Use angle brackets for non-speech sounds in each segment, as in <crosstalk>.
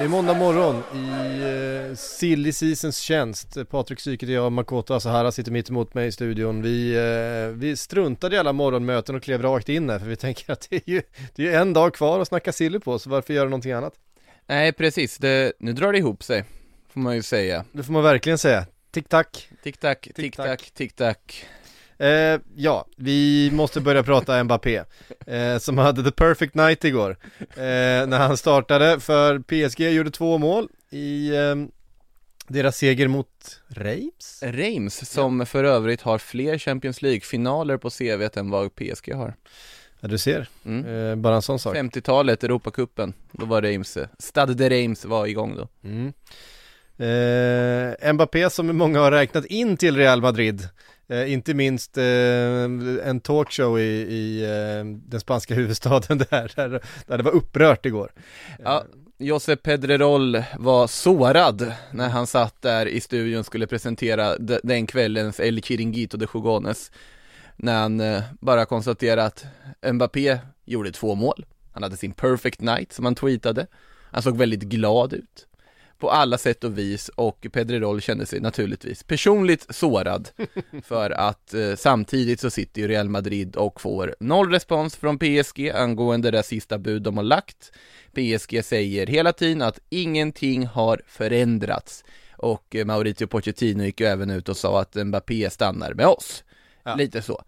Det är måndag morgon i uh, Silly Seasons tjänst. Patrik Syket och jag, Makoto Asahara sitter mitt emot mig i studion. Vi, uh, vi struntade i alla morgonmöten och klev rakt in här för vi tänker att det är ju, det är en dag kvar att snacka silly på, så varför göra någonting annat? Nej, precis. Det, nu drar det ihop sig, får man ju säga. Det får man verkligen säga. Tick-tack. Tick-tack, Tick-tack. tick-tack, tick-tack. Eh, ja, vi måste börja prata Mbappé, eh, som hade the perfect night igår. Eh, när han startade för PSG, gjorde två mål i eh, deras seger mot Reims. Reims, som för övrigt har fler Champions League-finaler på CVt än vad PSG har. Ja, du ser. Mm. Eh, bara en sån sak. 50-talet, Europacupen, då var Reims, Stade de Reims var igång då. Mm. Eh, Mbappé som många har räknat in till Real Madrid. Eh, inte minst eh, en talkshow i, i eh, den spanska <laughs> huvudstaden där, där, där det var upprört igår. Ja, Josep Pedrerol var sårad när han satt där i studion och skulle presentera de- den kvällens El Chiringuito de Jugones. När han eh, bara konstaterade att Mbappé gjorde två mål. Han hade sin perfect night som han tweetade. Han såg väldigt glad ut. På alla sätt och vis och Pedrerol kände sig naturligtvis personligt sårad <laughs> för att eh, samtidigt så sitter ju Real Madrid och får noll respons från PSG angående det sista bud de har lagt. PSG säger hela tiden att ingenting har förändrats och eh, Mauricio Pochettino gick ju även ut och sa att Mbappé stannar med oss. Ja. Lite så.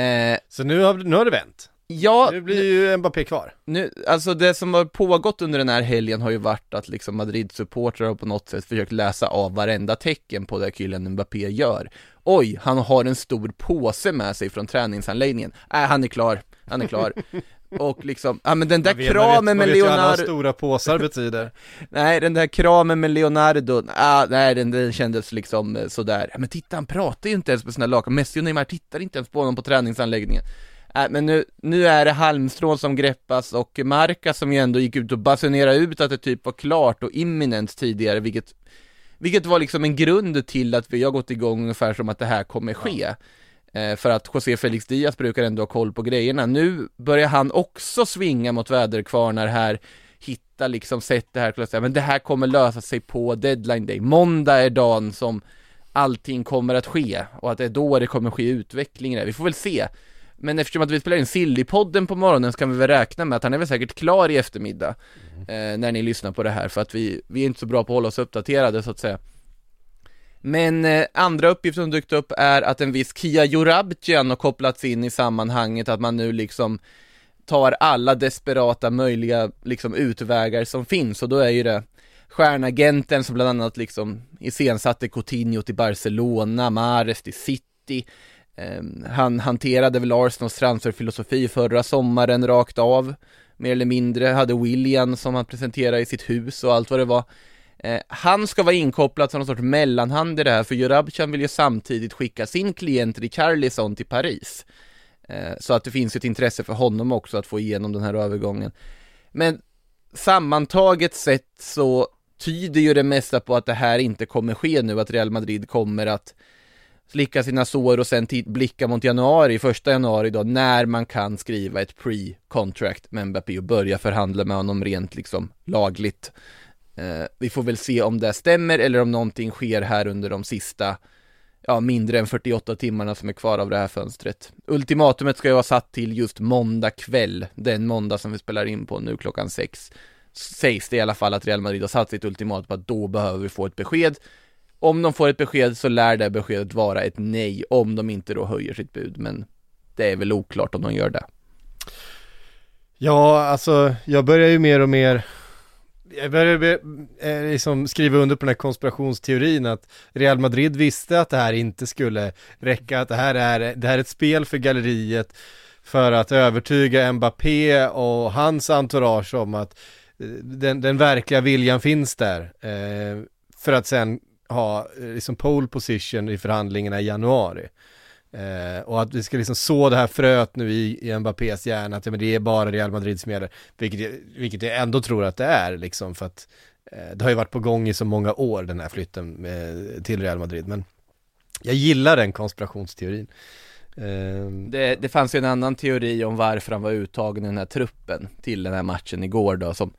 Eh, Så nu har, nu har det vänt. Ja, Nu blir ju Mbappé kvar. nu, alltså det som har pågått under den här helgen har ju varit att liksom Madrid-supportrar har på något sätt försökt läsa av varenda tecken på det Kylian Mbappé gör. Oj, han har en stor påse med sig från träningsanläggningen. Äh, han är klar, han är klar. <laughs> Och liksom, ja men den där vet- kramen med vet ju alla vad Leonardo, stora påsar betyder. <laughs> nej den där kramen med Leonardo, ah, nej den, den kändes liksom eh, sådär. Ja, men titta han pratar ju inte ens med sina lakan, Messi och Neymar tittar inte ens på honom på träningsanläggningen. Äh, men nu, nu är det halmstrån som greppas och Marca som ju ändå gick ut och basunerade ut att det typ var klart och imminent tidigare, vilket vilket var liksom en grund till att vi har gått igång ungefär som att det här kommer ske. Eh, för att José Felix Diaz brukar ändå ha koll på grejerna. Nu börjar han också svinga mot väderkvarnar här, hitta liksom sätt det här säga, men det här kommer lösa sig på deadline day. Måndag är dagen som allting kommer att ske och att det är då det kommer ske utveckling. Vi får väl se. Men eftersom att vi spelar in Sillypodden på morgonen så kan vi väl räkna med att han är väl säkert klar i eftermiddag eh, när ni lyssnar på det här för att vi, vi är inte så bra på att hålla oss uppdaterade så att säga. Men eh, andra uppgifter som dykt upp är att en viss Kia Jorabcian har kopplats in i sammanhanget, att man nu liksom tar alla desperata möjliga liksom utvägar som finns och då är ju det stjärnagenten som bland annat liksom iscensatte Coutinho till Barcelona, Mahrez till City Ehm, han hanterade väl Arsenals transferfilosofi förra sommaren rakt av Mer eller mindre, hade William som han presenterade i sitt hus och allt vad det var ehm, han ska vara inkopplad som någon sorts mellanhand i det här, för Jurabchan vill ju samtidigt skicka sin klient Richarlison till Paris. Ehm, så att det finns ett intresse för honom också att få igenom den här övergången. Men sammantaget sett så tyder ju det mesta på att det här inte kommer ske nu, att Real Madrid kommer att slicka sina sår och sen blicka mot januari, första januari då, när man kan skriva ett pre-contract med Mbappé och börja förhandla med honom rent liksom lagligt. Eh, vi får väl se om det stämmer eller om någonting sker här under de sista ja, mindre än 48 timmarna som är kvar av det här fönstret. Ultimatumet ska ju vara satt till just måndag kväll, den måndag som vi spelar in på nu klockan sex. Sägs det i alla fall att Real Madrid har satt sitt ultimat på att då behöver vi få ett besked. Om de får ett besked så lär det beskedet vara ett nej, om de inte då höjer sitt bud, men det är väl oklart om de gör det. Ja, alltså jag börjar ju mer och mer jag börjar eh, liksom skriva under på den här konspirationsteorin att Real Madrid visste att det här inte skulle räcka, att det här är, det här är ett spel för galleriet för att övertyga Mbappé och hans entourage om att eh, den, den verkliga viljan finns där. Eh, för att sen ha eh, liksom pole position i förhandlingarna i januari. Eh, och att vi ska liksom så det här fröet nu i, i Mbappés hjärna, att ja, men det är bara Real Madrid som gäller, vilket, vilket jag ändå tror att det är liksom, för att eh, det har ju varit på gång i så många år den här flytten med, till Real Madrid, men jag gillar den konspirationsteorin. Ehm. Det, det fanns ju en annan teori om varför han var uttagen i den här truppen till den här matchen igår då, som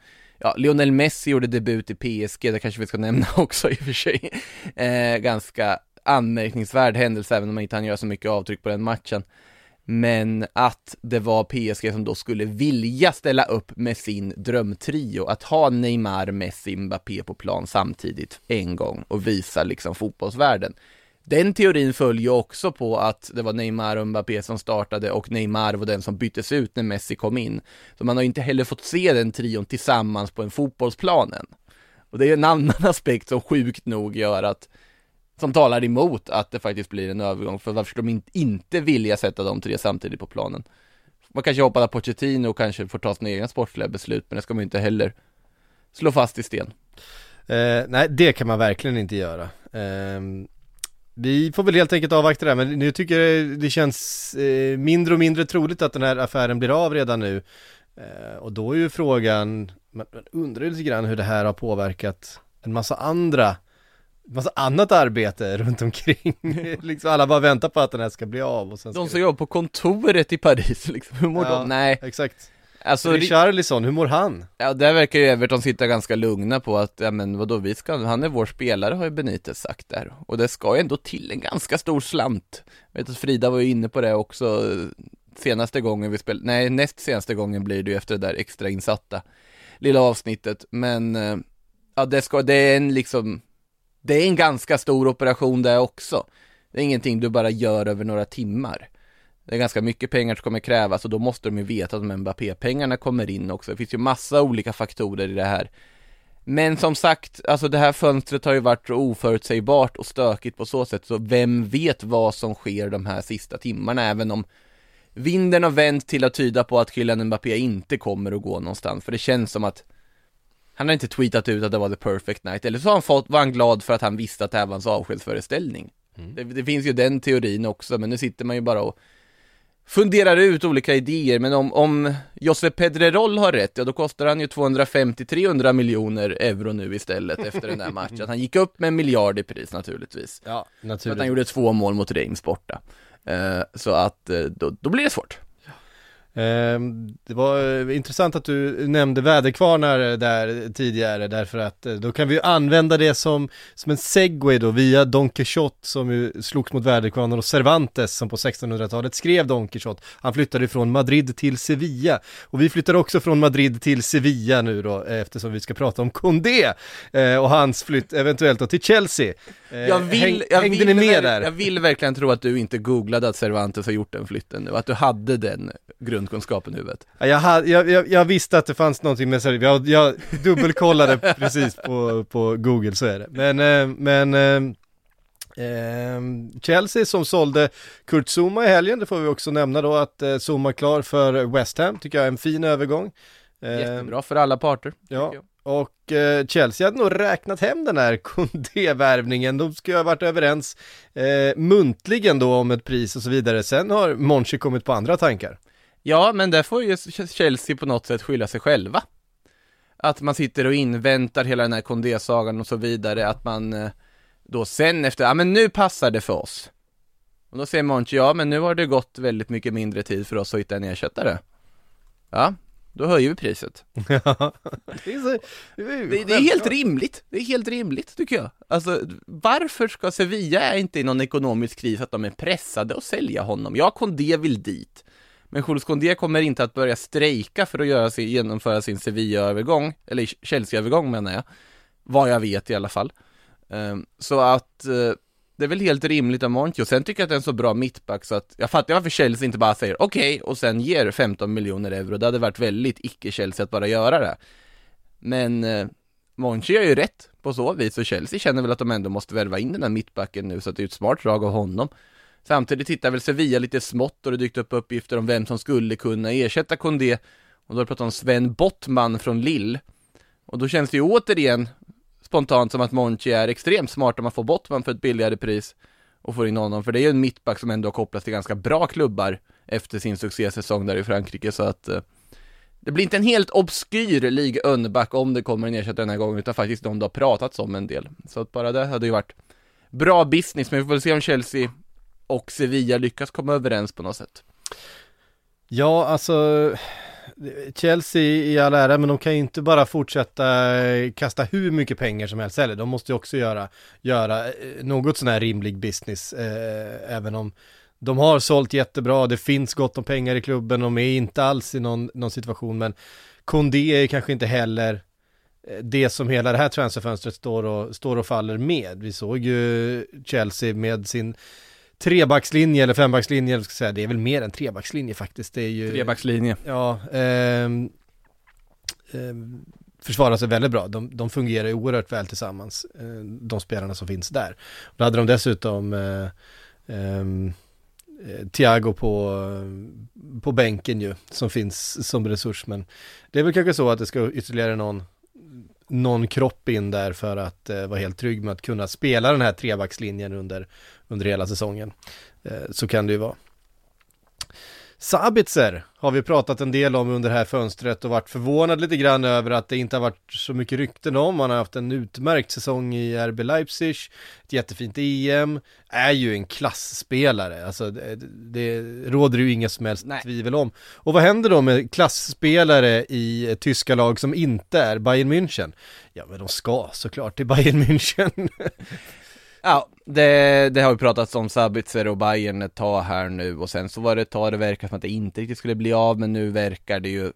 Ja, Lionel Messi gjorde debut i PSG, det kanske vi ska nämna <laughs> också i och för sig. Eh, ganska anmärkningsvärd händelse även om man inte hann göra så mycket avtryck på den matchen. Men att det var PSG som då skulle vilja ställa upp med sin drömtrio, att ha Neymar, Messi, Mbappé på plan samtidigt en gång och visa liksom fotbollsvärlden. Den teorin följer också på att det var Neymar och Mbappé som startade och Neymar var den som byttes ut när Messi kom in. Så man har inte heller fått se den trion tillsammans på en fotbollsplan än. Och det är en annan <laughs> aspekt som sjukt nog gör att som talar emot att det faktiskt blir en övergång, för varför skulle de inte vilja sätta de tre samtidigt på planen? Man kanske hoppas att Pochettino kanske får ta sina egna sportsliga beslut, men det ska man ju inte heller slå fast i sten. Eh, nej, det kan man verkligen inte göra. Eh, vi får väl helt enkelt avvakta det här, men nu tycker jag det känns eh, mindre och mindre troligt att den här affären blir av redan nu. Eh, och då är ju frågan, man, man undrar lite grann hur det här har påverkat en massa andra massa annat arbete runt omkring. <laughs> liksom alla bara väntar på att den här ska bli av och sen De som jobbar på kontoret i Paris liksom, hur mår ja, de? Nej Exakt Alltså Richarlison, hur mår han? Ja, där verkar ju Everton sitta ganska lugna på att, ja men vadå, vi ska, han är vår spelare har ju Benitez sagt där. Och det ska ju ändå till en ganska stor slant. Jag vet att Frida var ju inne på det också senaste gången vi spelade, nej näst senaste gången blir det ju efter det där extra insatta lilla avsnittet. Men, eh, ja det ska, det är en liksom, det är en ganska stor operation det också. Det är ingenting du bara gör över några timmar. Det är ganska mycket pengar som kommer krävas och då måste de ju veta att Mbappé-pengarna kommer in också. Det finns ju massa olika faktorer i det här. Men som sagt, alltså det här fönstret har ju varit så oförutsägbart och stökigt på så sätt, så vem vet vad som sker de här sista timmarna, även om vinden har vänt till att tyda på att Kylian Mbappé inte kommer att gå någonstans, för det känns som att han har inte tweetat ut att det var the perfect night, eller så har han fått, var han glad för att han visste att det här var hans avskedsföreställning. Mm. Det, det, finns ju den teorin också, men nu sitter man ju bara och funderar ut olika idéer, men om, om Josep Pedrerol har rätt, ja då kostar han ju 250-300 miljoner euro nu istället <laughs> efter den där matchen. Han gick upp med en miljard i pris naturligtvis. Ja, naturligtvis. För att han gjorde två mål mot Reims borta. Uh, så att uh, då, då blir det svårt. Ehm, det var eh, intressant att du nämnde väderkvarnar där tidigare därför att eh, då kan vi använda det som, som en segway då via Don Quixote som ju slogs mot väderkvarnar och Cervantes som på 1600-talet skrev Don Quixote. Han flyttade från Madrid till Sevilla och vi flyttar också från Madrid till Sevilla nu då eftersom vi ska prata om Condé eh, och hans flytt eventuellt då till Chelsea. Jag vill, jag hängde vill, ni med där? Jag vill verkligen tro att du inte googlade att Cervantes har gjort den flytten nu, att du hade den grundkunskapen i huvudet. Ja, jag, jag, jag, visste att det fanns någonting med Cervantes, jag, jag dubbelkollade <laughs> precis på, på google, så är det. Men, eh, men eh, eh, Chelsea som sålde Kurt Zuma i helgen, det får vi också nämna då att eh, Zuma klar för West Ham, tycker jag är en fin övergång. Eh, Jättebra för alla parter. Ja, och Chelsea hade nog räknat hem den här <laughs> Kondé-värvningen, de ju ha varit överens eh, muntligen då om ett pris och så vidare. Sen har Monchi kommit på andra tankar. Ja, men där får ju Chelsea på något sätt skylla sig själva. Att man sitter och inväntar hela den här Kondé-sagan och så vidare, att man eh, då sen efter, ja men nu passar det för oss. Och då säger Monchi, ja men nu har det gått väldigt mycket mindre tid för oss att hitta en ersättare. Ja, då höjer vi priset. <laughs> Ja, det, är så, Det, det är helt rimligt, det är helt rimligt tycker jag. Alltså, varför ska Sevilla är inte i någon ekonomisk kris att de är pressade att sälja honom? Ja, Condé vill dit. Men Jules Condé kommer inte att börja strejka för att göra sin, genomföra sin Sevilla-övergång, eller Chelsea-övergång menar jag. Vad jag vet i alla fall. Ehm, så att eh, det är väl helt rimligt av Monchi och sen tycker jag att det är en så bra mittback så att jag fattar varför Chelsea inte bara säger okej okay, och sen ger 15 miljoner euro. Det hade varit väldigt icke-Chelsea att bara göra det. Men eh, Monchi gör ju rätt på så vis och Chelsea känner väl att de ändå måste värva in den här mittbacken nu så att det är ett smart drag av honom. Samtidigt tittar väl Sevilla lite smått och det dykt upp uppgifter om vem som skulle kunna ersätta Kondé och då har pratat om Sven Bottman från Lill och då känns det ju återigen spontant som att Monchi är extremt smart om man får Bottman för ett billigare pris och får in honom, för det är ju en mittback som ändå kopplas till ganska bra klubbar efter sin succésäsong där i Frankrike, så att eh, det blir inte en helt obskyr Ligue Önback om det kommer en ersättare den här gången, utan faktiskt de det har pratats om en del. Så att bara det hade ju varit bra business, men vi får väl se om Chelsea och Sevilla lyckas komma överens på något sätt. Ja, alltså Chelsea i all ära, men de kan ju inte bara fortsätta eh, kasta hur mycket pengar som helst heller. De måste ju också göra, göra eh, något sån här rimlig business, eh, även om de har sålt jättebra, det finns gott om pengar i klubben, de är inte alls i någon, någon situation, men Kondé är kanske inte heller eh, det som hela det här transferfönstret står och, står och faller med. Vi såg ju Chelsea med sin trebackslinje eller fembackslinje, eller ska säga, det är väl mer än trebackslinje faktiskt. Det är ju... Trebackslinje. Ja, eh, eh, försvarar sig väldigt bra. De, de fungerar ju oerhört väl tillsammans, eh, de spelarna som finns där. Då hade de dessutom eh, ehm, eh, Thiago på, på bänken ju, som finns som resurs. Men det är väl kanske så att det ska ytterligare någon, någon kropp in där för att eh, vara helt trygg med att kunna spela den här trebackslinjen under, under hela säsongen. Eh, så kan det ju vara. Sabitzer har vi pratat en del om under det här fönstret och varit förvånad lite grann över att det inte har varit så mycket rykten om. Han har haft en utmärkt säsong i RB Leipzig, ett jättefint EM, är ju en klassspelare, alltså det, det råder ju inga som helst Nej. tvivel om. Och vad händer då med klassspelare i tyska lag som inte är Bayern München? Ja men de ska såklart till Bayern München. <laughs> Ja, det, det har vi pratat om Sabitzer och Bayern ett tag här nu och sen så var det ett tag det verkar som att det inte riktigt skulle bli av men nu verkar det ju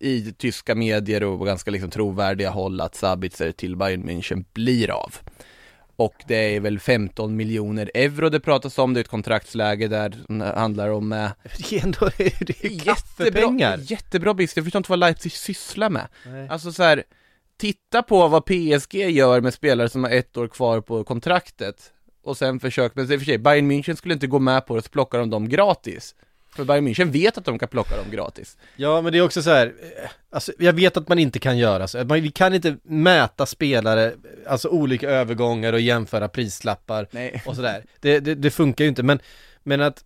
i tyska medier och ganska liksom trovärdiga håll att Sabitzer till Bayern München blir av. Och det är väl 15 miljoner euro det pratas om, det är ett kontraktsläge där det handlar om eh, <laughs> Det är ändå, det är jättebra, jättebra business, jag förstår inte vad Leipzig sysslar med. Nej. Alltså så här, titta på vad PSG gör med spelare som har ett år kvar på kontraktet och sen försök, men i och för sig, Bayern München skulle inte gå med på det, så plockar de dem gratis. För Bayern München vet att de kan plocka dem gratis. Ja, men det är också så här, alltså jag vet att man inte kan göra så, vi kan inte mäta spelare, alltså olika övergångar och jämföra prislappar Nej. och sådär. Det, det, det funkar ju inte, men, men att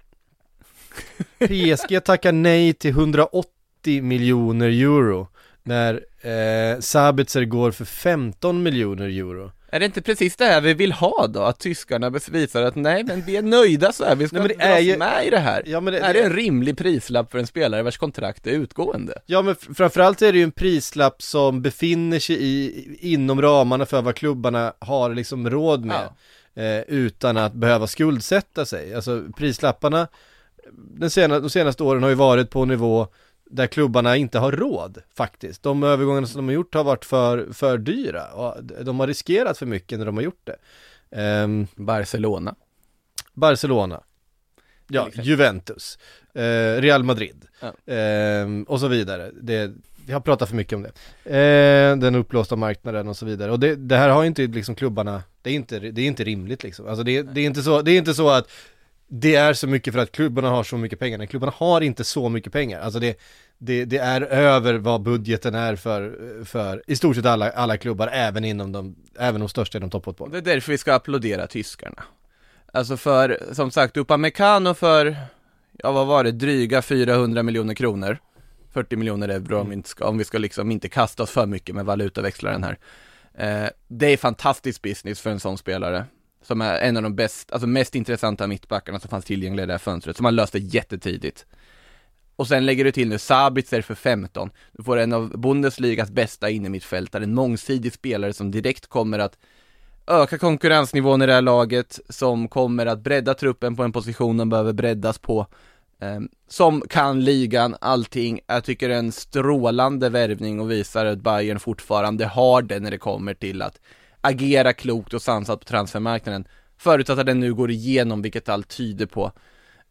PSG <laughs> tackar nej till 180 miljoner euro när eh, Sabitzer går för 15 miljoner euro. Är det inte precis det här vi vill ha då? Att tyskarna visar att nej men vi är nöjda så här, vi ska nej, men det är ju... med i det här. Ja, men det, är det en rimlig prislapp för en spelare vars kontrakt är utgående? Ja men framförallt är det ju en prislapp som befinner sig i, inom ramarna för vad klubbarna har liksom råd med. Ja. Eh, utan att behöva skuldsätta sig. Alltså prislapparna den senaste, de senaste åren har ju varit på nivå där klubbarna inte har råd faktiskt. De övergångarna som de har gjort har varit för, för dyra och de har riskerat för mycket när de har gjort det. Um, Barcelona. Barcelona. Ja, Juventus. Uh, Real Madrid. Ja. Uh, och så vidare. Det, vi har pratat för mycket om det. Uh, den uppblåsta marknaden och så vidare. Och det, det, här har inte liksom klubbarna, det är inte, det är inte rimligt liksom. Alltså det, det, är inte så, det är inte så att det är så mycket för att klubbarna har så mycket pengar. Nej, klubbarna har inte så mycket pengar. Alltså det, det, det, är över vad budgeten är för, för i stort sett alla, alla klubbar, även inom de, även de största inom toppfotboll. Det är därför vi ska applådera tyskarna. Alltså för, som sagt, Upamecano för, ja vad var det, dryga 400 miljoner kronor. 40 miljoner euro mm. om, vi inte ska, om vi ska liksom inte kasta oss för mycket med valutaväxlaren här. Eh, det är fantastisk business för en sån spelare som är en av de bäst, alltså mest intressanta mittbackarna som fanns tillgängliga i det här fönstret, som han löste jättetidigt. Och sen lägger du till nu Sabitzer för 15. Du får en av Bundesligas bästa innermittfältare, en mångsidig spelare som direkt kommer att öka konkurrensnivån i det här laget, som kommer att bredda truppen på en position de behöver breddas på. Ehm, som kan ligan, allting. Jag tycker det är en strålande värvning och visar att Bayern fortfarande har det när det kommer till att agera klokt och sansat på transfermarknaden. Förutsatt att den nu går igenom, vilket allt tyder på.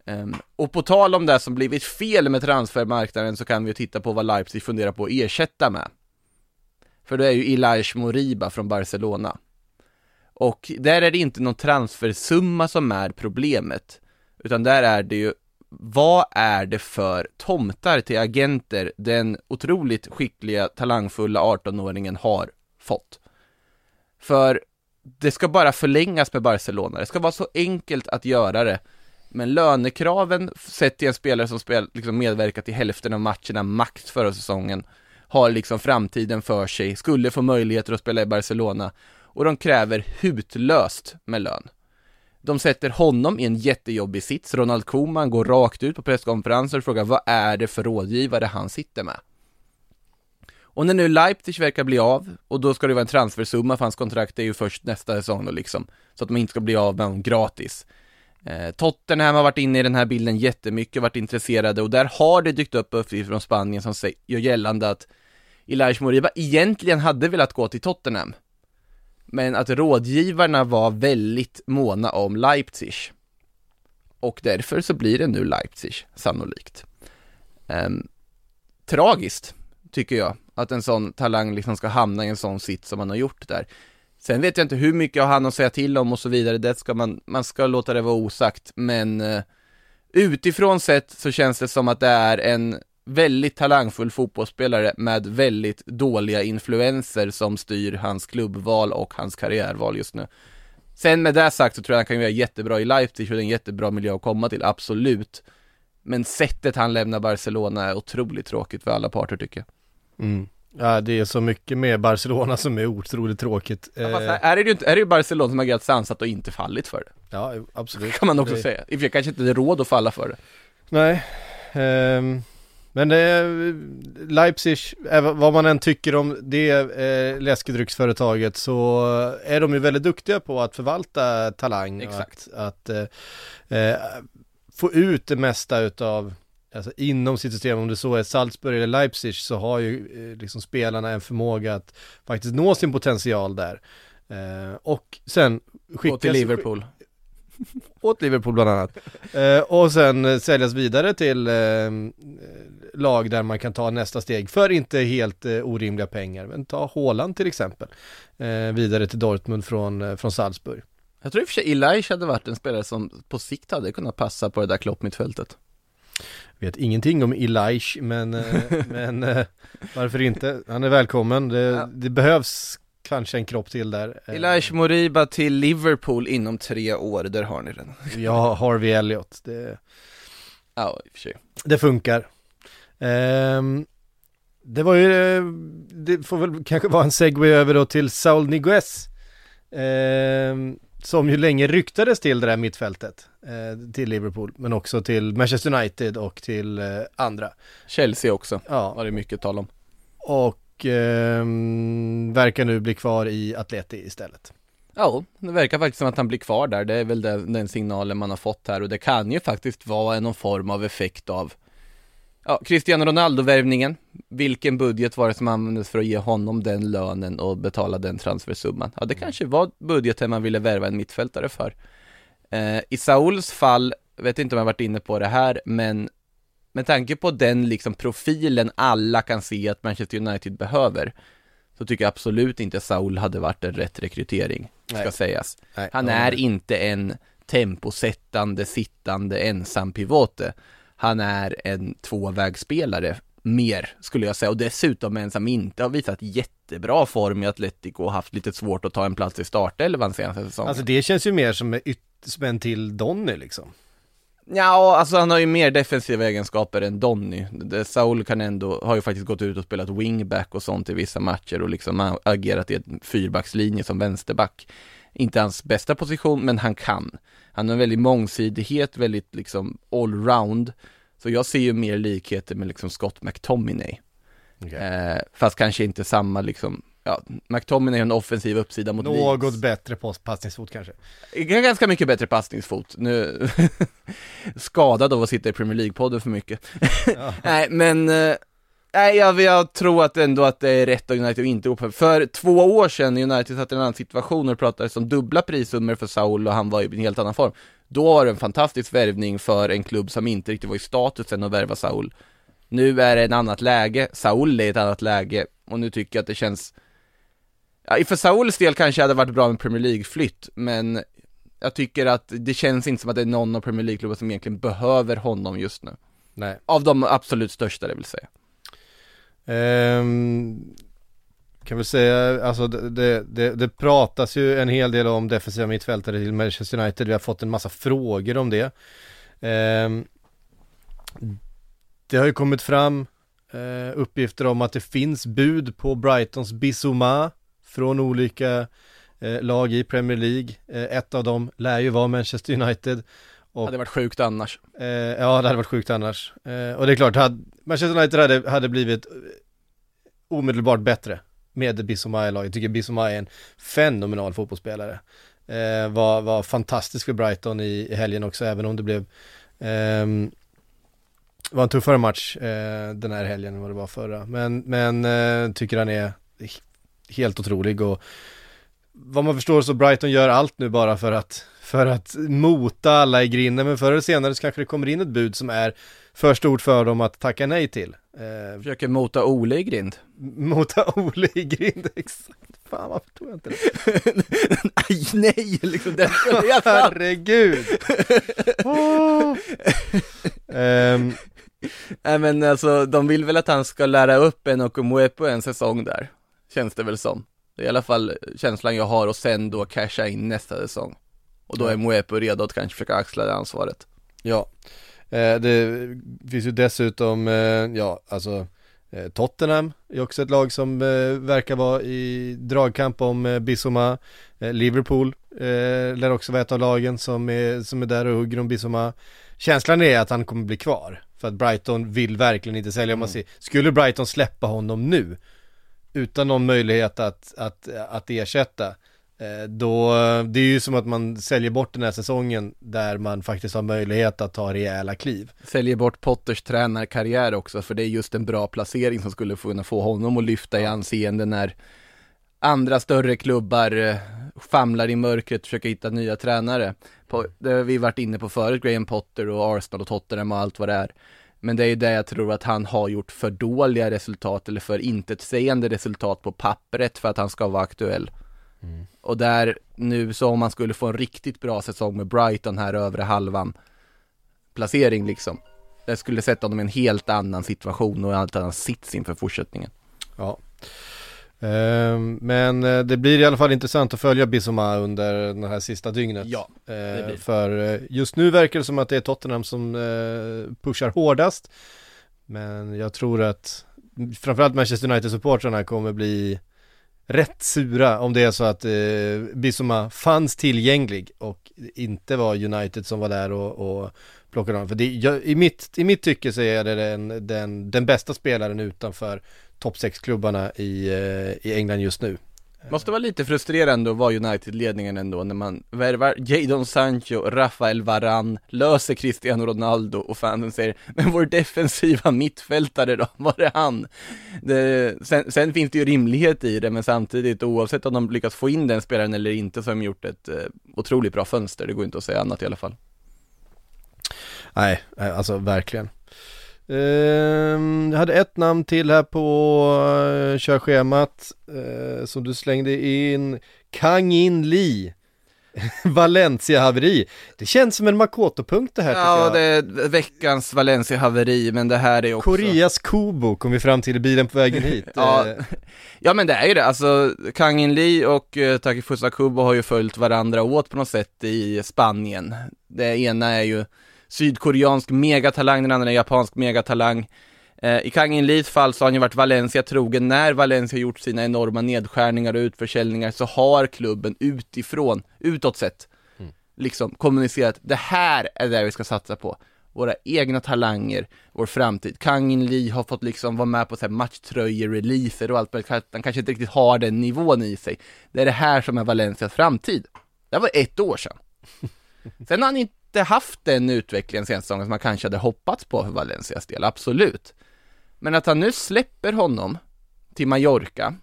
Um, och på tal om det som blivit fel med transfermarknaden så kan vi ju titta på vad Leipzig funderar på att ersätta med. För det är ju Elias Moriba från Barcelona. Och där är det inte någon transfersumma som är problemet, utan där är det ju vad är det för tomtar till agenter den otroligt skickliga, talangfulla 18-åringen har fått? För det ska bara förlängas med Barcelona, det ska vara så enkelt att göra det. Men lönekraven sett till en spelare som spel, liksom medverkat i hälften av matcherna max förra säsongen har liksom framtiden för sig, skulle få möjligheter att spela i Barcelona och de kräver hutlöst med lön. De sätter honom i en jättejobbig sits, Ronald Koeman går rakt ut på presskonferenser och frågar vad är det för rådgivare han sitter med? Och när nu Leipzig verkar bli av, och då ska det vara en transfersumma för hans kontrakt är ju först nästa säsong då liksom, så att de inte ska bli av med honom gratis. Eh, Tottenham har varit inne i den här bilden jättemycket, varit intresserade och där har det dykt upp uppgifter från Spanien som gör gällande att Elias Moriba egentligen hade velat gå till Tottenham men att rådgivarna var väldigt måna om Leipzig. Och därför så blir det nu Leipzig, sannolikt. Eh, tragiskt, tycker jag, att en sån talang liksom ska hamna i en sån sitt som man har gjort där. Sen vet jag inte hur mycket han har han att säga till om och så vidare, det ska man, man ska låta det vara osagt, men eh, utifrån sett så känns det som att det är en väldigt talangfull fotbollsspelare med väldigt dåliga influenser som styr hans klubbval och hans karriärval just nu. Sen med det sagt så tror jag han kan göra jättebra i Leipzig och det är en jättebra miljö att komma till, absolut. Men sättet han lämnar Barcelona är otroligt tråkigt för alla parter tycker jag. Mm. Ja, det är så mycket med Barcelona som är otroligt tråkigt. Ja, fast är det ju inte, är det Barcelona som har agerat sansat och inte fallit för det? Ja, absolut. Kan man också det... säga. I och för sig kanske inte det är råd att falla för det. Nej. Um... Men eh, Leipzig, vad man än tycker om det eh, läskedrycksföretaget så är de ju väldigt duktiga på att förvalta talang. Exakt. Och att, att eh, eh, få ut det mesta utav, alltså inom sitt system, om det så är Salzburg eller Leipzig så har ju eh, liksom spelarna en förmåga att faktiskt nå sin potential där. Eh, och sen skickas... till Liverpool <laughs> åt Liverpool bland annat. Eh, och sen eh, säljas vidare till eh, lag där man kan ta nästa steg för inte helt orimliga pengar. Men ta Haaland till exempel. Vidare till Dortmund från, från Salzburg. Jag tror i och för sig Elias hade varit en spelare som på sikt hade kunnat passa på det där kloppmittfältet. Vet ingenting om Elias, men, <laughs> men varför inte? Han är välkommen. Det, ja. det behövs kanske en kropp till där. Elias Moriba till Liverpool inom tre år, där har ni den. <laughs> Ja, Harvey Elliot, det... Ja, i och för sig. Det funkar. Um, det var ju, det får väl kanske vara en segway över då till Saul Niguez. Um, som ju länge ryktades till det där mittfältet. Uh, till Liverpool, men också till Manchester United och till uh, andra. Chelsea också, ja. var det mycket tal om. Och och eh, verkar nu bli kvar i Atleti istället. Ja, det verkar faktiskt som att han blir kvar där. Det är väl den, den signalen man har fått här och det kan ju faktiskt vara någon form av effekt av Ja, Cristiano Ronaldo-värvningen. Vilken budget var det som användes för att ge honom den lönen och betala den transfersumman? Ja, det kanske var budgeten man ville värva en mittfältare för. Eh, I Sauls fall, vet inte om jag varit inne på det här, men med tanke på den liksom profilen alla kan se att Manchester United behöver så tycker jag absolut inte Saul hade varit en rätt rekrytering, ska Nej. sägas. Nej. Han är inte en temposättande, sittande ensam pivote. Han är en tvåvägsspelare mer, skulle jag säga, och dessutom en som inte har visat jättebra form i Atletico och haft lite svårt att ta en plats i startelvan senaste säsongen. Alltså det känns ju mer som, som en till Donny liksom. Ja, alltså han har ju mer defensiva egenskaper än Donny. Saul kan ändå, har ju faktiskt gått ut och spelat wingback och sånt i vissa matcher och liksom agerat i en fyrbackslinje som vänsterback. Inte hans bästa position, men han kan. Han har en väldigt mångsidighet, väldigt liksom allround. Så jag ser ju mer likheter med liksom Scott McTominay. Okay. Eh, fast kanske inte samma liksom, ja, McTominay har en offensiv uppsida mot Något Leeds. bättre passningsfot kanske. Ganska mycket bättre passningsfot. Nu, <laughs> skadad av att sitta i Premier League-podden för mycket. <laughs> Nej, men eh, Nej, jag, jag tror att ändå att det är rätt av United att inte gå För två år sedan när United satt i en annan situation och det pratades om dubbla prissummor för Saul och han var i en helt annan form. Då var det en fantastisk värvning för en klubb som inte riktigt var i statusen att värva Saul. Nu är det ett annat läge, Saul är i ett annat läge och nu tycker jag att det känns ja, För Sauls del kanske hade varit bra med Premier League-flytt, men jag tycker att det känns inte som att det är någon av Premier League-klubbar som egentligen behöver honom just nu. Nej. Av de absolut största det vill säga. Um, kan väl säga, alltså det, det, det pratas ju en hel del om defensiva mittfältare till Manchester United. Vi har fått en massa frågor om det. Um, det har ju kommit fram uh, uppgifter om att det finns bud på Brightons Bissouma från olika uh, lag i Premier League. Uh, ett av dem lär ju vara Manchester United. Och, hade varit sjukt annars. Eh, ja, det hade varit sjukt annars. Eh, och det är klart, hade, Manchester United hade, hade blivit omedelbart bättre med Bissouma i laget. Jag tycker Bissouma är en fenomenal fotbollsspelare. Eh, var, var fantastisk för Brighton i, i helgen också, även om det blev ehm, var en tuffare match eh, den här helgen än vad det var förra. Men, men eh, tycker han är helt otrolig och vad man förstår så Brighton gör allt nu bara för att för att mota alla i grinden men förr eller senare så kanske det kommer in ett bud som är för stort för dem att tacka nej till. Eh, Försöker mota Ole i grind. Mota <laughs> Ole i grind, <laughs> exakt. Fan varför tog jag inte det? <laughs> nej, nej, liksom den jag Herregud! oh. um. Nej men alltså, de vill väl att han ska lära upp en och Mwepo en säsong där, känns det väl som. Det är i alla fall känslan jag har och sen då casha in nästa säsong. Och då är Mwepo redo att kanske försöka axla det ansvaret. Ja, eh, det finns ju dessutom, eh, ja alltså eh, Tottenham är också ett lag som eh, verkar vara i dragkamp om eh, Bissoma. Eh, Liverpool lär också vara ett av lagen som är, som är där och hugger om Bissoma. Känslan är att han kommer bli kvar. För att Brighton vill verkligen inte sälja. Mm. Man ser, skulle Brighton släppa honom nu utan någon möjlighet att, att, att ersätta då, det är ju som att man säljer bort den här säsongen där man faktiskt har möjlighet att ta rejäla kliv. Säljer bort Potters tränarkarriär också, för det är just en bra placering som skulle kunna få honom att lyfta i anseende när andra större klubbar famlar i mörkret och försöker hitta nya tränare. Det har vi varit inne på förut, Graham Potter och Arsenal och Tottenham och allt vad det är. Men det är ju det jag tror att han har gjort för dåliga resultat eller för intetsägande resultat på pappret för att han ska vara aktuell. Mm. Och där nu så om man skulle få en riktigt bra säsong med Brighton här övre halvan placering liksom. Det skulle sätta honom i en helt annan situation och en helt annan sits inför fortsättningen. Ja. Ehm, men eh, det blir i alla fall intressant att följa Bissoma under det här sista dygnet. Ja, det blir. För eh, just nu verkar det som att det är Tottenham som eh, pushar hårdast. Men jag tror att framförallt Manchester United-supportrarna kommer bli rätt sura om det är så att eh, Bissoma fanns tillgänglig och inte var United som var där och, och plockade honom. För det, jag, i, mitt, i mitt tycke så är det den, den, den bästa spelaren utanför topp 6-klubbarna i, eh, i England just nu. Måste vara lite frustrerande att vara United-ledningen ändå när man värvar Jadon Sancho, Rafael Varan, löser Cristiano Ronaldo och fansen säger Men vår defensiva mittfältare då, <laughs> var är han? Det, sen, sen, finns det ju rimlighet i det men samtidigt oavsett om de lyckas få in den spelaren eller inte så har de gjort ett eh, otroligt bra fönster, det går inte att säga annat i alla fall. Nej, eh, alltså verkligen. Uh, jag hade ett namn till här på uh, körschemat uh, som du slängde in. Kang In Lee. <laughs> Valencia-haveri. Det känns som en Makoto-punkt det här Ja, jag. det är veckans Valencia-haveri, men det här är också Koreas Kubo kom vi fram till i bilen på vägen <laughs> hit. ja. ja, men det är ju det. Alltså, Kang In Lee och uh, Takifusa Kubo har ju följt varandra åt på något sätt i Spanien. Det ena är ju sydkoreansk megatalang, den andra är japansk megatalang. Eh, I Kangin Lees fall så har han ju varit Valencia trogen. När Valencia gjort sina enorma nedskärningar och utförsäljningar så har klubben utifrån, utåt sett, Mm. liksom kommunicerat det här är det vi ska satsa på. Våra egna talanger, vår framtid. Kangin Lee har fått liksom vara med på så här matchtröjor-releaser och allt möjligt. Han kanske inte riktigt har den nivån i sig. Det är det här som är Valencias framtid. Det var ett år sedan. <laughs> Sen har han inte haft den utvecklingen senaste säsongen som man kanske hade hoppats på för Valencias del, absolut. Men att han nu släpper honom till Mallorca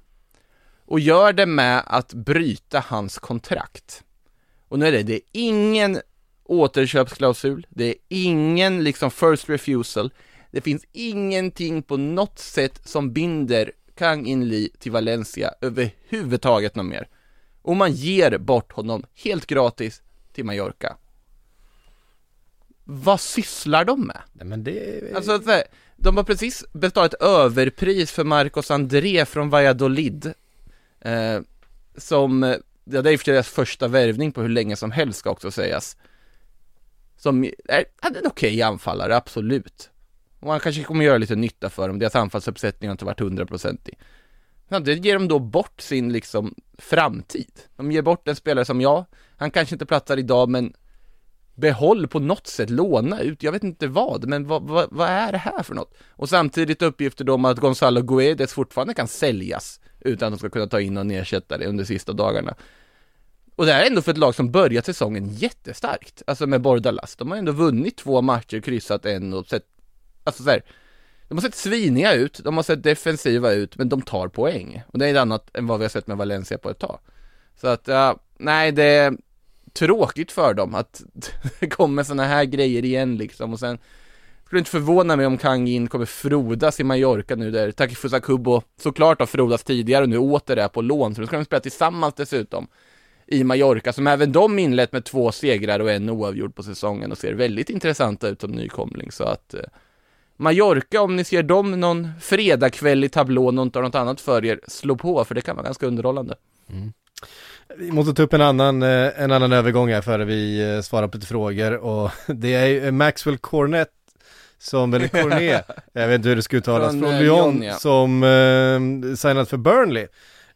och gör det med att bryta hans kontrakt. Och nu är det, det är ingen återköpsklausul, det är ingen liksom first refusal, det finns ingenting på något sätt som binder Kang In Lee till Valencia överhuvudtaget något mer. Och man ger bort honom helt gratis till Mallorca. Vad sysslar de med? Nej men det Alltså, de har precis betalat överpris för Marcos André från Valladolid. Eh, som, ja, det är i och för sig deras första värvning på hur länge som helst ska också sägas. Som är, är en okej anfallare, absolut. Och han kanske kommer göra lite nytta för dem, deras anfallsuppsättning har inte varit hundraprocentig. Men det ger de då bort sin liksom framtid. De ger bort en spelare som jag, han kanske inte platsar idag men behåll på något sätt, låna ut, jag vet inte vad, men vad, vad, vad är det här för något? Och samtidigt uppgifter då om att Gonzalo Guedes fortfarande kan säljas utan att de ska kunna ta in någon ersättare under sista dagarna. Och det här är ändå för ett lag som börjat säsongen jättestarkt, alltså med Bordalas. De har ändå vunnit två matcher, kryssat en och sett, alltså så här, de har sett sviniga ut, de har sett defensiva ut, men de tar poäng. Och det är ett annat än vad vi har sett med Valencia på ett tag. Så att, ja, nej det tråkigt för dem att <laughs> det kommer sådana här grejer igen liksom. Och sen skulle inte förvåna mig om Kang In kommer frodas i Mallorca nu där Takifusa Kubo såklart har frodats tidigare och nu åter är på lån, så nu ska de spela tillsammans dessutom i Mallorca, som även de inlett med två segrar och en oavgjord på säsongen och ser väldigt intressanta ut som nykomling, så att eh, Mallorca, om ni ser dem någon fredagkväll i tablån och inte har något annat för er, slå på, för det kan vara ganska underhållande. Mm. Vi måste ta upp en annan, eh, en annan övergång här före vi eh, svarar på lite frågor och <laughs> det är ju Maxwell Cornet som, eller Cornet, <laughs> jag vet inte hur det ska uttalas, Från, från eh, Lyon Lyon, ja. som eh, signat för Burnley.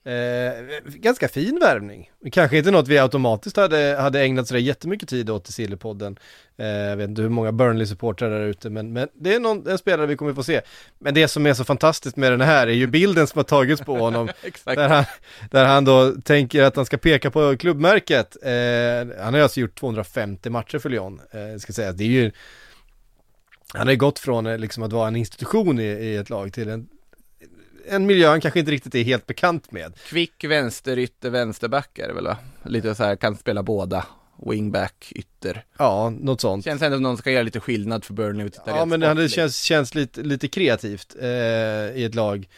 Eh, ganska fin värvning. Kanske inte något vi automatiskt hade, hade ägnat sådär jättemycket tid åt i Sillypodden. Eh, jag vet inte hur många Burnley-supportrar där ute, men, men det är någon, en spelare vi kommer få se. Men det som är så fantastiskt med den här är ju bilden som har tagits på honom. <laughs> Där han, där han då tänker att han ska peka på klubbmärket. Eh, han har alltså gjort 250 matcher för Lyon, eh, ska säga. Det är ju, han har ju gått från eh, liksom att vara en institution i, i ett lag till en, en miljö han kanske inte riktigt är helt bekant med. Kvick vänsterytter, vänsterback är det väl va? Lite så här, kan spela båda. Wingback, ytter. Ja, något sånt. Känns ändå som någon ska göra lite skillnad för Burnley och Ja, men det sportligt. känns, känns lite, lite kreativt eh, i ett lag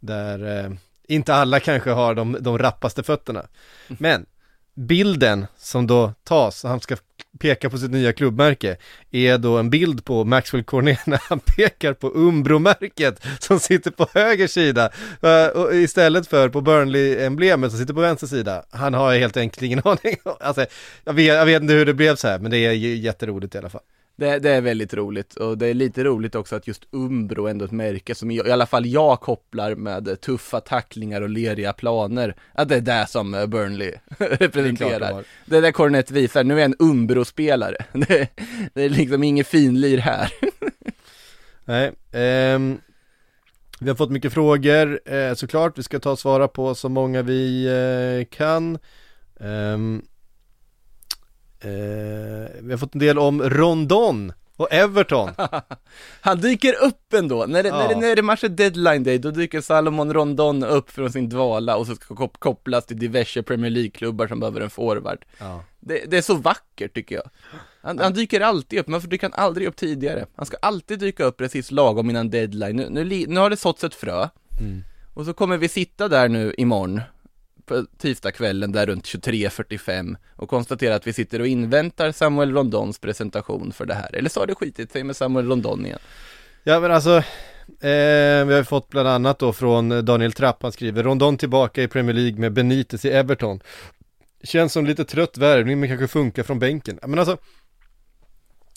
där eh, inte alla kanske har de, de rappaste fötterna. Men bilden som då tas, han ska pekar på sitt nya klubbmärke, är då en bild på Maxwell Cornet när han <laughs> pekar på Umbro-märket som sitter på höger sida uh, istället för på Burnley-emblemet som sitter på vänster sida. Han har helt enkelt ingen <laughs> aning. Alltså, jag vet, jag vet inte hur det blev så här, men det är jätteroligt i alla fall. Det, det är väldigt roligt och det är lite roligt också att just Umbro ändå är ett märke som jag, i alla fall jag kopplar med tuffa tacklingar och leriga planer. Att det är det som eh, Burnley <laughs> Det är representerar. Det är det Cornet visar, nu är jag en Umbro-spelare. <laughs> Det, det är liksom ingen finlir här. <laughs> Nej, ehm, vi har fått mycket frågor eh, såklart, vi ska ta och svara på så många vi eh, kan. Ehm, eh, vi har fått en del om Rondon och Everton. <laughs> Han dyker upp ändå, när det, när det, Ja. när det matchar deadline day, då dyker Salomon Rondon upp från sin dvala och så ska kop- kopplas till diverse Premier League-klubbar som behöver en forward. Ja. Det, det är så vackert tycker jag. Han, han dyker alltid upp, men varför dyker han aldrig upp tidigare? Han ska alltid dyka upp precis lagom innan deadline. Nu, nu, nu har det såtts ett frö, Mm. och så kommer vi sitta där nu imorgon, på tisdagskvällen där runt 23.45 och konstatera att vi sitter och inväntar Samuel Rondons presentation för det här. Eller så har det skitit sig med Samuel Rondon igen. Ja men alltså, eh, vi har fått bland annat då från Daniel Trapp, han skriver Rondon tillbaka i Premier League med Benitez i Everton. Känns som lite trött värvning men kanske funkar från bänken. Men alltså,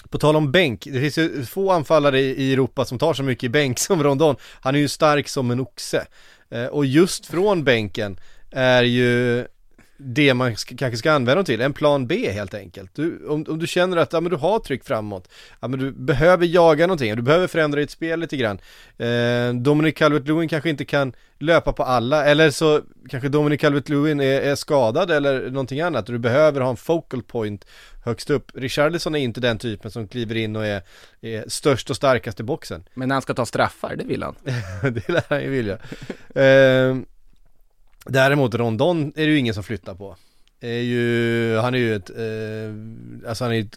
På tal om bänk, det finns ju få anfallare i, i Europa som tar så mycket i bänk <laughs> som Rondon. Han är ju stark som en oxe. Eh, och just från bänken är ju det man kanske ska använda dem till, en plan B helt enkelt. Du, om, om du känner att ja, men du har tryck framåt, ja, men du behöver jaga någonting, du behöver förändra ditt spel lite grann. Eh, Dominic Calvert-Lewin kanske inte kan löpa på alla, eller så kanske Dominic Calvert-Lewin är, är, skadad eller någonting annat, du behöver ha en focal point högst upp. Richarlison är inte den typen som kliver in och är, är störst och starkast i boxen. Men när han ska ta straffar, det vill han. <laughs> det lär han ju vilja. eh, Däremot Rondon är det ju ingen som flyttar på. Är ju, han är ju ett, eh, alltså han är ju,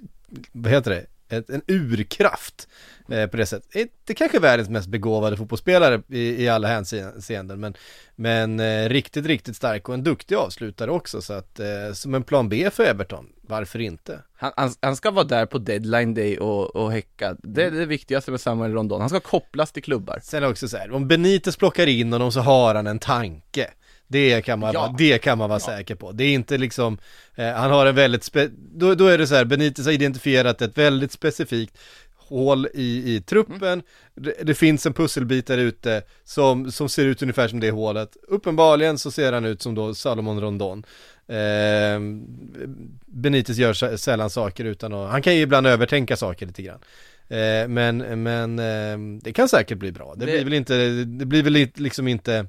vad heter det? Ett, en urkraft eh, på det sättet. Inte kanske världens mest begåvade fotbollsspelare i, i alla hänseenden men, men eh, riktigt, riktigt stark och en duktig avslutare också så att eh, som en plan B för Everton, varför inte? Han, han, han ska vara där på deadline day och, och häcka, det är det viktigaste med Samuel Rondon, han ska kopplas till klubbar. Sen också så här, om Benitez plockar in honom så har han en tanke. Det kan man, ja. det kan man vara ja. säker på. Det är inte liksom, eh, han har en väldigt, spe, då, då är det så här, Benitez har identifierat ett väldigt specifikt hål i, i truppen, mm. det, det, finns en pusselbit där ute som, som ser ut ungefär som det hålet. Uppenbarligen så ser han ut som då Salomon Rondon. Eh, Benitez gör sällan saker utan att, han kan ju ibland övertänka saker lite grann. Eh, men, men eh, det kan säkert bli bra. Det, det, blir väl inte, det blir väl liksom inte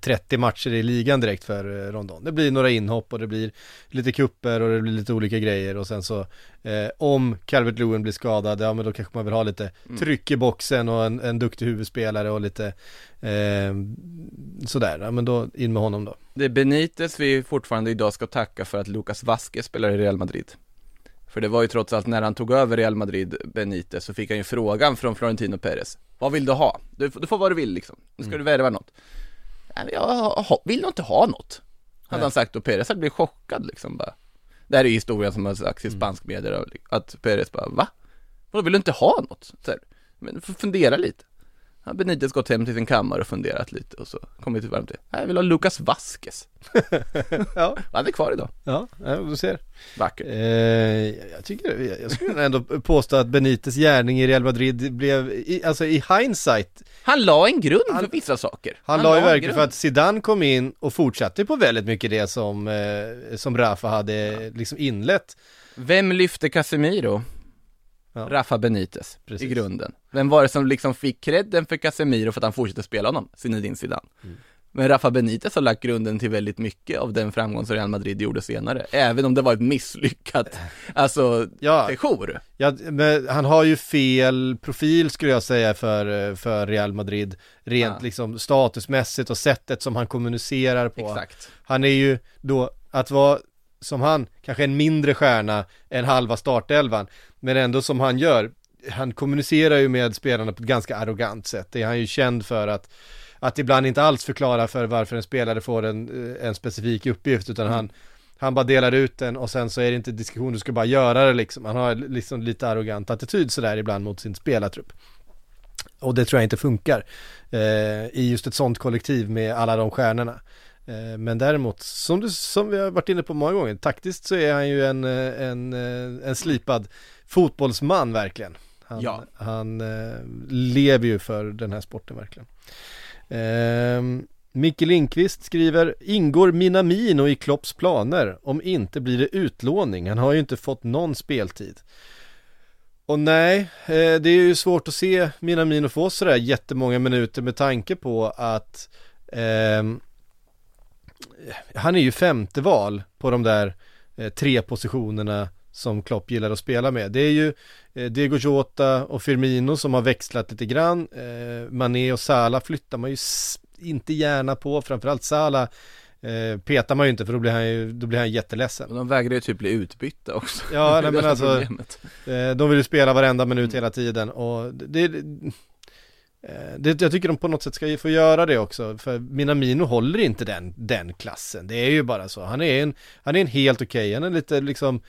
30 eh, matcher i ligan direkt för eh, Rondon. Det blir några inhopp och det blir lite kupper och det blir lite olika grejer och sen så eh, om Calvert Lewin blir skadad, ja men då kanske man vill ha lite mm. tryck i boxen och en, en duktig huvudspelare och lite eh, sådär, ja men då in med honom då. Det är Benitez vi fortfarande idag ska tacka för att Lucas Vasquez spelar i Real Madrid. För det var ju trots allt när han tog över Real Madrid, Benitez, så fick han ju frågan från Florentino Perez. Vad vill du ha? Du, du får vad du vill liksom. Nu ska mm. du värva något jag vill nog inte ha något. Hade han sagt och Perez hade blivit chockad liksom bara. Det här är ju historien som har sagts i mm. spansk media att Perez bara, va? Vadå, vill du inte ha något? Så här, men fundera lite. Har Benitez gått hem till sin kammare och funderat lite och så kommit varmt till, jag vill ha Lucas Vasquez. <laughs> ja. <laughs> Han är kvar idag. Ja, du ser. Vackert. Eh, jag tycker, jag skulle ändå påstå att Benitez gärning i Real Madrid blev, i, alltså i hindsight Han la en grund han, för vissa saker. Han, han la ju verkligen för att Zidane kom in och fortsatte på väldigt mycket det som, eh, som Rafa hade ja. liksom inlett. Vem lyfte Casemiro? Ja. Rafa Benitez Precis. i grunden. Vem var det som liksom fick credden för Casemiro för att han fortsatte spela honom? Zinedine Zidane. Mm. Men Rafa Benitez har lagt grunden till väldigt mycket av den framgång som Real Madrid gjorde senare, även om det var ett misslyckat, <laughs> alltså, ja, sejour. Ja, men han har ju fel profil skulle jag säga för, för Real Madrid, rent ja. liksom statusmässigt och sättet som han kommunicerar på. Exakt. Han är ju då, att vara som han, kanske en mindre stjärna än halva startelvan, men ändå som han gör, han kommunicerar ju med spelarna på ett ganska arrogant sätt, det är han ju känd för att att ibland inte alls förklara för varför en spelare får en, en specifik uppgift utan mm. han han bara delar ut den och sen så är det inte diskussion, du ska bara göra det liksom. Han har liksom lite arrogant attityd sådär ibland mot sin spelartrupp. Och det tror jag inte funkar eh, i just ett sånt kollektiv med alla de stjärnorna. Eh, men däremot, som, du, som vi har varit inne på många gånger, taktiskt så är han ju en, eh, en, eh, en slipad fotbollsman verkligen. Han, ja. han lever ju för den här sporten verkligen. Eh, Micke Lindqvist skriver Ingår Minamino i Klopps planer? Om inte blir det utlåning, han har ju inte fått någon speltid Och nej, det är ju svårt att se Minamino få sådär jättemånga minuter med tanke på att eh, Han är ju femte val på de där eh, tre positionerna som Klopp gillar att spela med. Det är ju eh, Diego Jota och Firmino som har växlat lite grann. Eh, Mané och Salah flyttar man ju inte gärna på, framförallt Salah eh, petar man ju inte för då blir han ju, då blir han jätteledsen. Men de vägrar ju typ bli utbytta också. Ja, nej, <laughs> men alltså, de vill ju spela varenda minut hela tiden och det, Eh, det jag tycker de på något sätt ska få göra det också, för Minamino håller inte den, den klassen. Det är ju bara så. Han är en, han är en helt okej, okay, han är lite liksom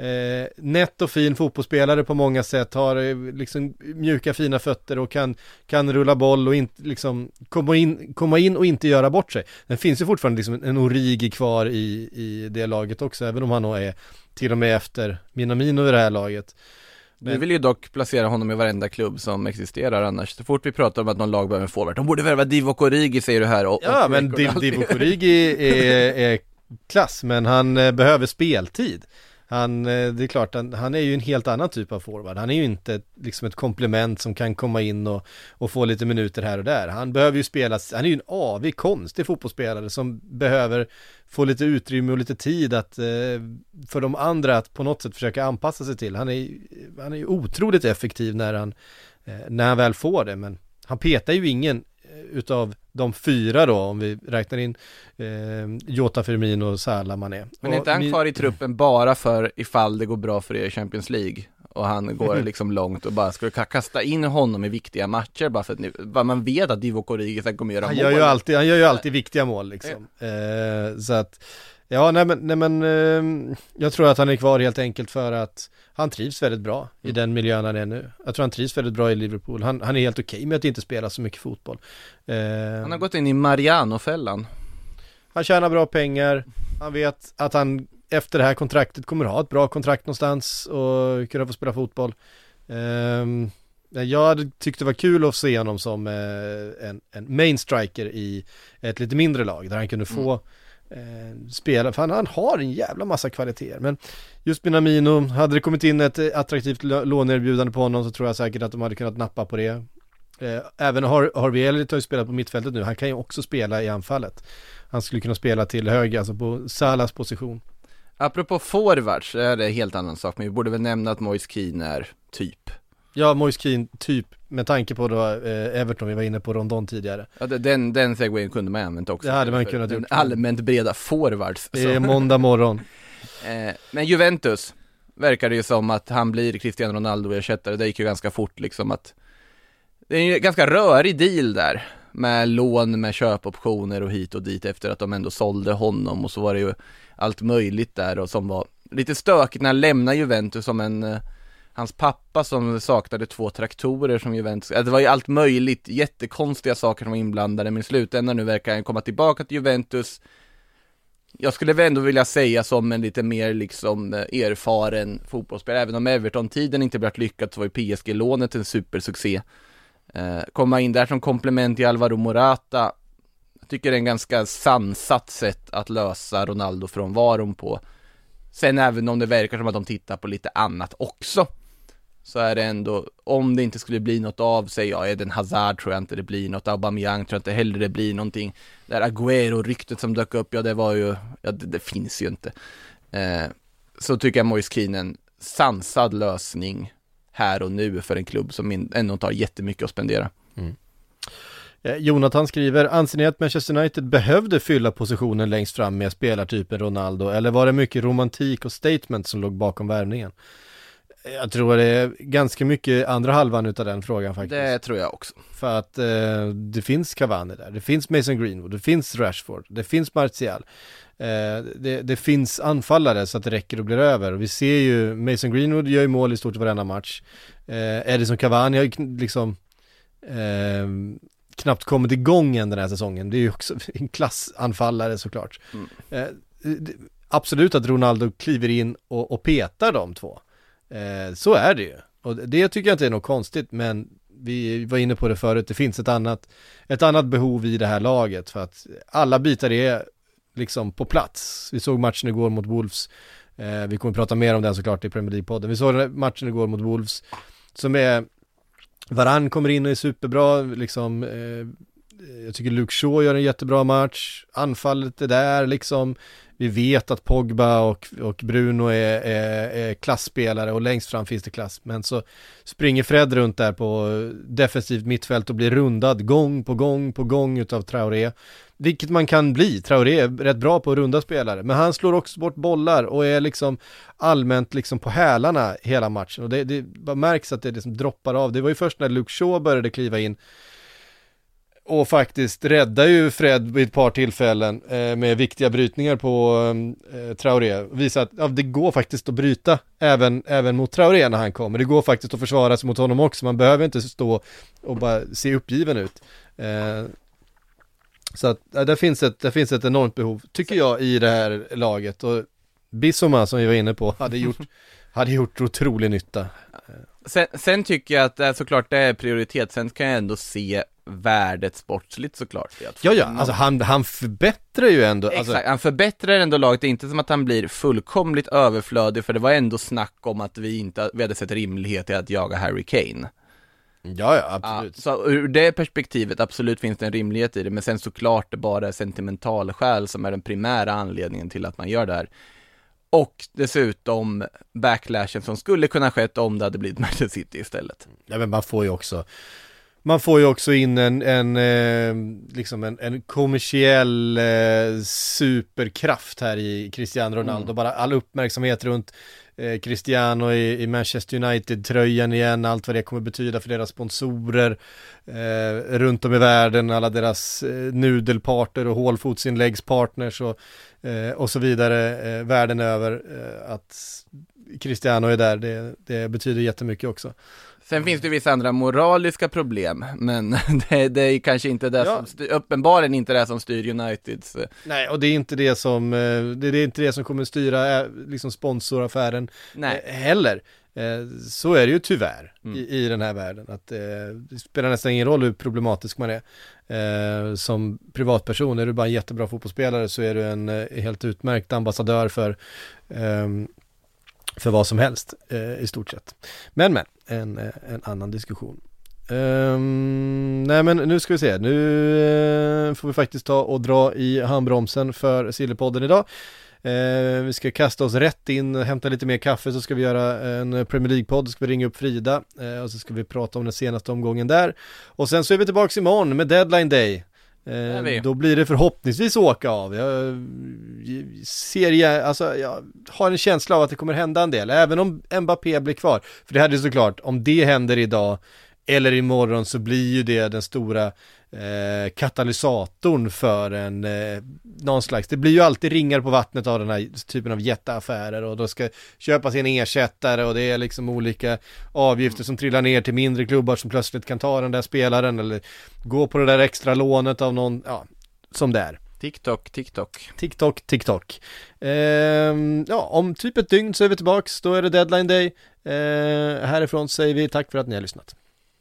Eh, nätt och fin fotbollsspelare på många sätt, har eh, liksom mjuka fina fötter och kan, kan rulla boll och inte liksom komma in, komma in och inte göra bort sig. Det finns ju fortfarande liksom en Origi kvar i, i det laget också, även om han nog är till och med efter Minamino i det här laget. Vi vill ju dock placera honom i varenda klubb som existerar annars. Så fort vi pratar om att någon lag behöver en forward, de borde värva Divock Origi säger du här och, Ja och men Rekord- Div- Divock Origi är, är klass men han eh, behöver speltid. Han, eh, det är klart, han, han är ju en helt annan typ av forward. Han är ju inte liksom ett komplement som kan komma in och, och få lite minuter här och där. Han behöver ju spela, han är ju en avig, konstig fotbollsspelare som behöver få lite utrymme och lite tid att, eh, för de andra att på något sätt försöka anpassa sig till. Han är, han är otroligt effektiv när han, eh, när han väl får det, men han petar ju ingen eh, utav de fyra då, om vi räknar in eh, Jota Firmino, Salah, Mané. Men är inte Och han kvar i truppen bara för ifall det går bra för er i Champions League? Och han går liksom långt och bara skulle ka- kasta in honom i viktiga matcher bara för att ni, bara man vet att Divock Origi kommer göra Han mål. gör ju alltid, han gör ju alltid viktiga mål liksom. Eh, så att, ja nej men, nej, men eh, jag tror att han är kvar helt enkelt för att han trivs väldigt bra i Mm. den miljön han är nu. Jag tror han trivs väldigt bra i Liverpool. Han, han är helt okej med att inte spela så mycket fotboll. Eh, Han har gått in i Mariano-fällan. Han tjänar bra pengar, han vet att han efter det här kontraktet kommer ha ett bra kontrakt någonstans och kunna få spela fotboll. Ehm, jag hade tyckt det var kul att se honom som eh, en, en main striker i ett lite mindre lag där han kunde få eh, spela, för han, han har en jävla massa kvaliteter. Men just Minamino, hade det kommit in ett attraktivt lå- låneerbjudande på honom så tror jag säkert att de hade kunnat nappa på det. Eh, även Har- Harvey Elliott har ju spelat på mittfältet nu, han kan ju också spela i anfallet. Han skulle kunna spela till höger, alltså på Salas position. Apropå forwards, är det en helt annan sak, men vi borde väl nämna att Moise Keane är typ. Ja, Moise Keane, typ, med tanke på då eh, Everton, vi var inne på Rondon tidigare. Ja, den, den segwayen kunde man använt också. Det hade man kunnat gjort. allmänt breda forwards. Det är så. måndag morgon. <laughs> Eh, men Juventus, verkar det ju som att han blir Cristiano Ronaldo ersättare, det gick ju ganska fort liksom att Det är ju en ganska rörig deal där Med lån, med köpoptioner och hit och dit efter att de ändå sålde honom och så var det ju allt möjligt där och som var lite stökigt när han lämnade Juventus som en eh, Hans pappa som saknade två traktorer som Juventus, eh, det var ju allt möjligt, jättekonstiga saker som var inblandade men i slutändan nu verkar han komma tillbaka till Juventus jag skulle väl ändå vilja säga som en lite mer liksom eh, erfaren fotbollsspelare, även om Everton-tiden inte blivit lyckad så var ju PSG-lånet en supersuccé. Eh, komma in där som komplement till Alvaro Morata, tycker det är en ganska sansat sätt att lösa Ronaldo från varon på. Sen även om det verkar som att de tittar på lite annat också, så är det ändå, om det inte skulle bli något av sig, ja Eden Hazard tror jag inte det blir något, Aubameyang tror jag inte heller det blir någonting. Det här Aguero-ryktet som dök upp, ja det var ju, ja det, det finns ju inte. Eh, så tycker jag Moise Keane är en sansad lösning här och nu för en klubb som ändå tar jättemycket att spendera. Mm. Jonathan skriver, anser ni att Manchester United behövde fylla positionen längst fram med spelartypen Ronaldo eller var det mycket romantik och statement som låg bakom värvningen? Eh, Jag tror det är ganska mycket andra halvan utav den frågan faktiskt. Det tror jag också. För att eh, det finns Cavani där, det finns Mason Greenwood, det finns Rashford, det finns Martial. Eh, det, det finns anfallare så att det räcker och blir över. Och vi ser ju, Mason Greenwood gör ju mål i stort varenda match. Eh, Edison Cavani har ju liksom eh, knappt kommit igång än den här säsongen. Det är ju också <laughs> en klassanfallare såklart. Mm. Eh, det, absolut att Ronaldo kliver in och, och petar de två. Eh, så är det ju. Och det tycker jag inte är något konstigt, men vi var inne på det förut, det finns ett annat, ett annat behov i det här laget för att alla bitar är liksom på plats. Vi såg matchen igår mot Wolves, eh, vi kommer prata mer om den såklart i Premier League-podden. Vi såg matchen igår mot Wolves som är, Varann kommer in och är superbra, liksom, eh, jag tycker Luke Shaw gör en jättebra match, anfallet är där liksom, vi vet att Pogba och, och Bruno är, är, är klassspelare och längst fram finns det klass. Men så springer Fred runt där på defensivt mittfält och blir rundad gång på gång på gång utav Traoré. Vilket man kan bli, Traoré är rätt bra på att runda spelare. Men han slår också bort bollar och är liksom allmänt liksom på hälarna hela matchen. Och det, det märks att det liksom droppar av. Det var ju först när Luke Shaw började kliva in och faktiskt räddar ju Fred vid ett par tillfällen eh, med viktiga brytningar på eh, eh, Traoré. Visar att ja, det går faktiskt att bryta även, även mot Traoré när han kommer. Det går faktiskt att försvara sig mot honom också. Man behöver inte stå och bara se uppgiven ut. Eh, så att ja, det, finns ett, det finns ett enormt behov, tycker jag, i det här laget. Och Bissoma som vi var inne på hade gjort <laughs> hade gjort otrolig nytta. Sen, sen tycker jag att äh, såklart det är prioritet, sen kan jag ändå se värdet sportsligt såklart Ja, ja, alltså han, han förbättrar ju ändå, Exakt, alltså, han förbättrar ändå laget, det är inte som att han blir fullkomligt överflödig, för det var ändå snack om att vi inte, vi hade sett rimlighet i att jaga Harry Kane. Ja, ja, Ja, absolut. så ur det perspektivet, absolut finns det en rimlighet i det, men sen såklart det bara är sentimental skäl som är den primära anledningen till att man gör det här. Och dessutom backlashen som skulle kunna skett om det hade blivit <laughs> Manchester City istället. Ja, men man får ju också man får ju också in en, en eh, liksom en, en kommersiell eh, superkraft här i Cristiano Ronaldo. Mm. Bara all uppmärksamhet runt eh, Cristiano i, i Manchester United-tröjan igen, allt vad det kommer betyda för deras sponsorer eh, runt om i världen, alla deras eh, nudelparter och hålfotsinläggspartners och, eh, och så vidare eh, världen över. Eh, att Cristiano är där, det, det betyder jättemycket också. Sen finns det vissa andra moraliska problem, men <laughs> det, det är kanske inte det Ja. som styr, uppenbarligen inte det som styr Uniteds eh, Nej, och det är inte det som, eh, det är inte det som kommer styra eh, liksom sponsoraffären Nej. heller. Så är det ju tyvärr Mm. i, i den här världen, att det spelar nästan ingen roll hur problematisk man är. Som privatperson, är du bara en jättebra fotbollsspelare så är du en helt utmärkt ambassadör för ehm, för vad som helst eh, i stort sett. Men men, en, eh, en annan diskussion. Um, nej men nu ska vi se, nu eh, får vi faktiskt ta och dra i handbromsen för Sillepodden idag. Eh, vi ska kasta oss rätt in, hämta lite mer kaffe så ska vi göra en Premier League-podd, så ska vi ringa upp Frida eh, och så ska vi prata om den senaste omgången där. Och sen så är vi tillbaka imorgon med Deadline Day. Eh, då blir det förhoppningsvis åka av. Jag eh, ser, jag, alltså jag har en känsla av att det kommer hända en del, även om Mbappé blir kvar. För det hade såklart, om det händer idag eller imorgon så blir ju det den stora eh, katalysatorn för en, eh, någon slags, det blir ju alltid ringar på vattnet av den här typen av jätteaffärer och då ska köpas en ersättare och det är liksom olika avgifter som trillar ner till mindre klubbar som plötsligt kan ta den där spelaren eller gå på det där extra lånet av någon, ja, som det är. TikTok, TikTok. TikTok, TikTok. Ehm, ja, om typ ett dygn så är vi tillbaks, då är det deadline day. Ehm, härifrån säger vi tack för att ni har lyssnat.